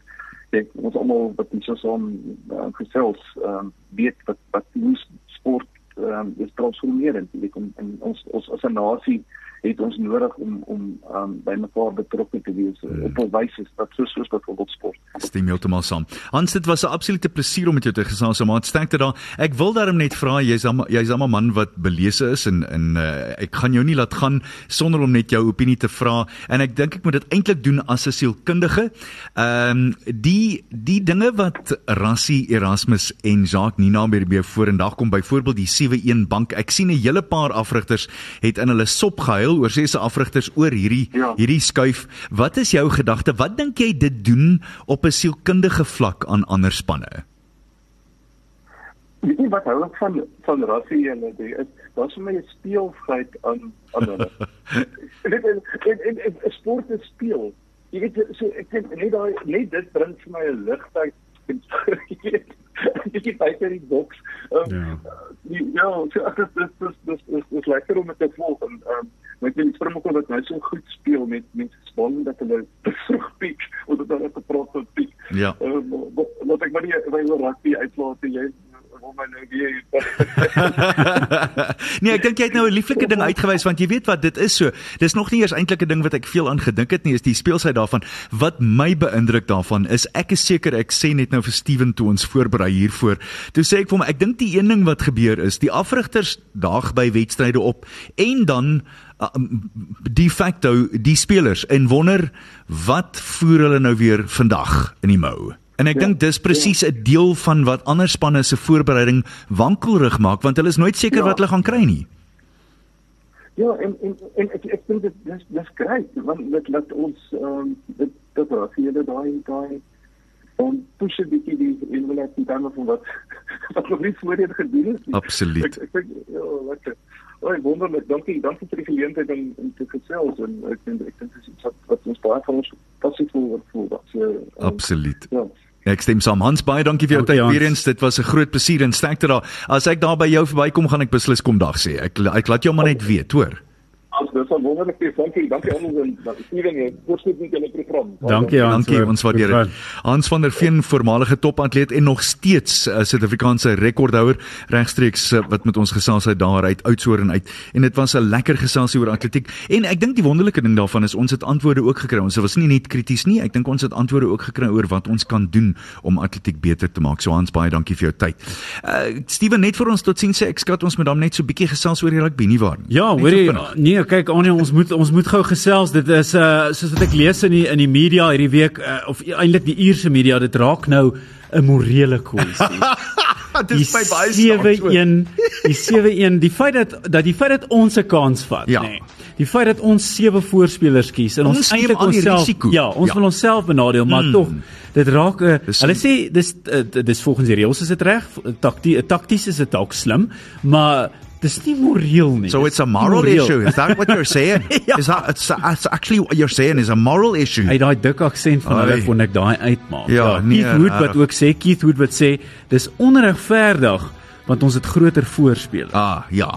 ek ons almal wat hier so saam uh, gesels, ehm um, weet wat wat die sport ehm um, is transformerend. Jy weet om en ons ons as 'n nasie het ons nodig om om um, by mekaar betrokke te wees Hmm. op 'n wyse wat so soos byvoorbeeld sport. Stem heeltemal saam. Hans, dit was 'n absolute plesier om met jou te gesels, maar sterkte daar. Ek wil daarom net vra, jy's jy's 'n man wat belese is en en uh, ek gaan jou nie laat gaan sonder om net jou opinie te vra en ek dink ek moet dit eintlik doen as 'n sielkundige. Ehm um, die die dinge wat Rassie Erasmus en Jacques Nina by by vorendag kom, byvoorbeeld die 71 bank. Ek sien 'n hele paar afrigters het in hulle sop gehuil oor sê se afrigters oor hierdie Ja. hierdie skuif. Wat is jou gedagte? Wat dink jy dit doen op 'n sielkundige vlak aan ander spanne? Weet jy wat hou ek van van Rassie en dit is daar's vir my 'n speelsheid aan aan hulle. Dit is en en en 'n sport is speel. Jy weet so ek dink net daai net dit bring vir my 'n ligtheid kyk buite die boks. Um, Ja. Ja, ja, so ag dit dis dis dis dis dis lekker om dit te volg en ehm um, met die Springbok wat nou so goed speel met met span dat hulle vroeg piek of dat hulle te praat van piek. Ja. Um, wat ek maar nie by rugby uitlaat jy my nou weer nee, ek dink jy het nou 'n lieflike ding uitgewys want jy weet wat dit is so. Dis nog nie eers eintlik 'n ding wat ek veel aan gedink het nie, is die speelsheid daarvan. Wat my beïndruk daarvan is ek is seker ek sê net nou vir Steven toe ons voorberei hiervoor. Toe sê ek vir hom ek dink die een ding wat gebeur is, die afrigters daag by wedstryde op en dan uh, de facto die spelers en wonder wat voer hulle nou weer vandag in die mou. En ek ja, dink dis presies 'n ja. deel van wat ander spanne se voorbereiding wankelrig maak want hulle is nooit seker ja. wat hulle gaan kry nie. Ja, en en en ek ek dink dit dis dis grait want dit laat ons ehm um, dit dit raak hier daai daai om push dit bietjie die envelope in terme van wat wat nog nie voorheen gedoen is. Absoluut. Ek ek dink ja, lekker. Oi, wonderlik. Dankie, dankie vir die geleentheid om om te gesels en ek dink ek dink dit is iets wat wat ons baie van ons passief voel voel so um, Absoluut. Ja. Ek stem saam. Hans baie dankie vir jou tyd weer eens. Dit was 'n groot plesier en sterkte daar. As ek daar by jou verbykom, gaan ek beslis kom dag sê. Ek ek laat jou maar net weet, hoor. As dis 'n wonderlike dankie. Dankie aan ons en Steven, jy voorsit met julle program. Dankie Hans. Dankie, ons waardeer dit. Hans van der Veen, voormalige topatleet en nog steeds 'n uh, Suid-Afrikaanse rekordhouer regstreeks uh, wat met ons gesels het daar uit Oudtshoorn uit. En dit was 'n lekker geselsie oor atletiek. En ek dink die wonderlike ding daarvan is ons het antwoorde ook gekry. Ons was nie net krities nie, ek dink ons het antwoorde ook gekry oor wat ons kan doen om atletiek beter te maak. So Hans, baie dankie vir jou tyd. Uh Steven, net vir ons tot sien sê ek skat ons met hom net so bietjie gesels oor die rugby nie waar nie. Ja, hoor jy nee, kyk Anja, ons moet ons moet gou gesels. Dit is uh soos wat ek lees in die in die media hierdie week uh, of eintlik die Ierse media, dit raak nou 'n morele kwessie. Dit is Die my baie 7-1, die 7-1, die feit dat dat die feit dat ons 'n kans vat, Ja. nê. Die feit dat ons sewe voorspelers kies en ons, Ons eintlik onsself ja, ons Ja. wil onsself benadeel, maar mm. tog dit raak 'n Dis- hulle sê dis uh, dis volgens die reëls is dit reg, taktie takties is dit dalk slim, maar dis nie moreel nie. So it's a moral moreel. issue. Is that what you're saying? Ja. Is that it's, it's actually what you're saying is a moral issue? Hy daai dik aksent van hulle kon ek daai uitmaak. Ja, nee, Keith Wood wat regtig. ook sê Keith Wood wat sê dis onregverdig want ons het groter voorspelers. Ah, ja.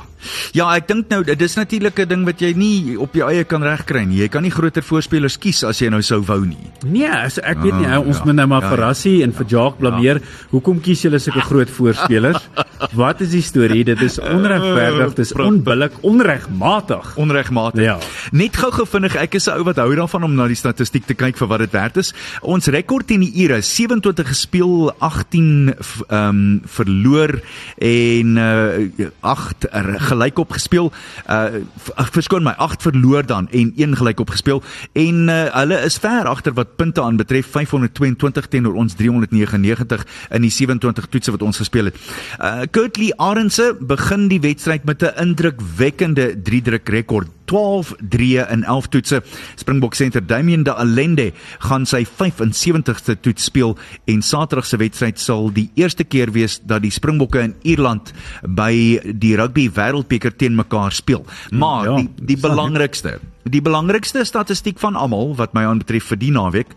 Ja, ek dink nou dit is natuurlik 'n ding wat jy nie op jou eie kan regkry nie. Jy kan nie groter voorspelers kies as jy nou sou wou nie. Nee, so ek weet nie, Ah, ons ja. moet nou maar Ja, vir ja. Rassie en vir Jacques blameer. Hoekom kies julle sulke groot voorspelers? Wat is die storie? Dit is onregverdig, dis onbillik, onregmatig. Onregmatig. Ja. Net gou-gou vinnig, ek is 'n ou wat hou daarvan om na die statistiek te kyk vir wat dit werd is. Ons rekord in die ure 27 gespeel, 18 f- ehm um, verloor en uh 8 er, gelykop gespeel. Uh verskoon my, 8 verloor dan en 1 gelykop gespeel en uh, hulle is ver agter wat punte aanbetref 522 teenoor ons 399 in die 27 toetse wat ons gespeel het. Uh Kurtley Arendse begin die wedstryd met 'n indrukwekkende 3-druk rekord 12 3 in 11 toetse. Springbok senter Damian de Allende gaan sy 75ste toets speel en Saterdag se wedstryd sal die eerste keer wees dat die Springbokke in Ierland by die rugby wêreldbeker teen mekaar speel. Maar Ja, die die belangrikste, die belangrikste statistiek van almal wat my aanbetref vir die naweek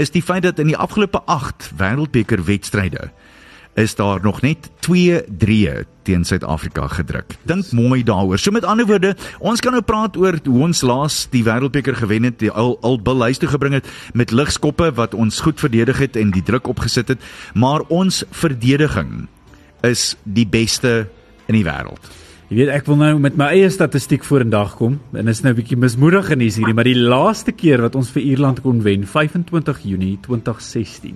is die feit dat in die afgelope 8 wêreldbeker wedstryde is daar nog net 2-3 teen Suid-Afrika gedruk. Dink mooi daaroor. So met ander woorde, ons kan nou praat oor hoe ons laas die Wêreldbeker gewen het, die al al bil huis toe gebring het met ligskoppe wat ons goed verdedig het en die druk opgesit het, maar ons verdediging is die beste in die wêreld. Jy weet ek wil nou met my eie statistiek vorendag kom en is nou 'n bietjie mismoedigend is hierdie, maar die laaste keer wat ons vir Ierland kon wen, 25 Junie 2016.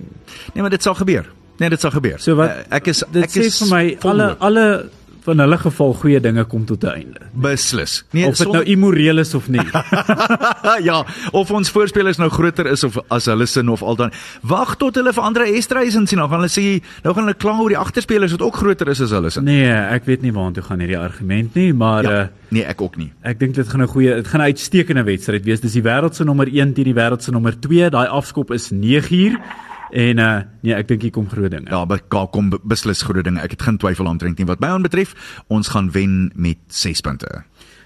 Nee, maar dit sal gebeur. Nee, dit sal gebeur. So wat Eh, ek is dit ek sê is vir my vol alle alle van hulle geval goeie dinge kom tot 'n einde. beslis. Nee, Of dit nou immoreel is of nie. ja, of ons voorspelers nou groter is of as hulle sin of al dan. Wag tot hulle vir Andre Estreisen sien, dan gaan hulle sê nou gaan hulle kla oor die agterspelers wat ook groter is as hulle sin. Nee, ek weet nie waartoe gaan hierdie argument nie, maar Ja, uh, nee, ek ook nie. ek dink dit gaan 'n goeie dit gaan 'n uitstekende wedstryd wees. Dis die wêreld se nommer 1 teen die wêreld se nommer 2. Daai afskop is 9uur en uh nee, ek dink hier kom groot dinge. Ja, by Kaap kom be- beslis groot dinge. Ek het geen twyfel omtrent nie wat my aanbetref. Ons gaan wen met 6 punte.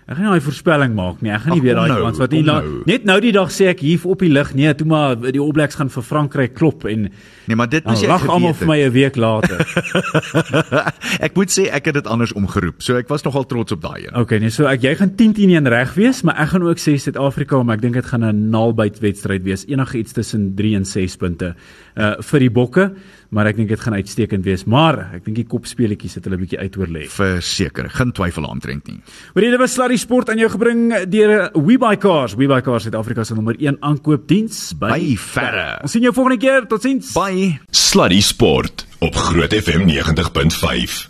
Ek gaan nie daai voorspelling maak nie. Ek gaan nie Ag, weer daai nou, kans wat nie nou. net nou die dag sê ek hier op die lig. Nee, toe maar die All Blacks gaan vir Frankryk klop en Nee, maar dit moes jy lag almal vir my 'n week later. ek moet sê ek het dit anders omgeroep. So ek was nogal trots op daai een. Okay, nee, so ek jy gaan 10 teen 1 reg wees, maar ek gaan ook sê Suid-Afrika, maar ek dink dit gaan 'n naalbyt wedstryd wees. Enige iets tussen 3 en 6 punte uh vir die bokke, maar ek dink dit gaan uitstekend wees. Maar ek dink die kopspeletjies het hulle bietjie uitoorlê. Verseker, geen twyfel omtrent nie. Oor hierdie was Sluddy Sport aan jou gebring deur WeBuyCars. WeBuyCars Suid-Afrika se nommer 1 aankoopdiens by, By verre. Ons sien jou volgende keer. Totsiens. Bye. Sluddy Sport op Groot FM 90.5.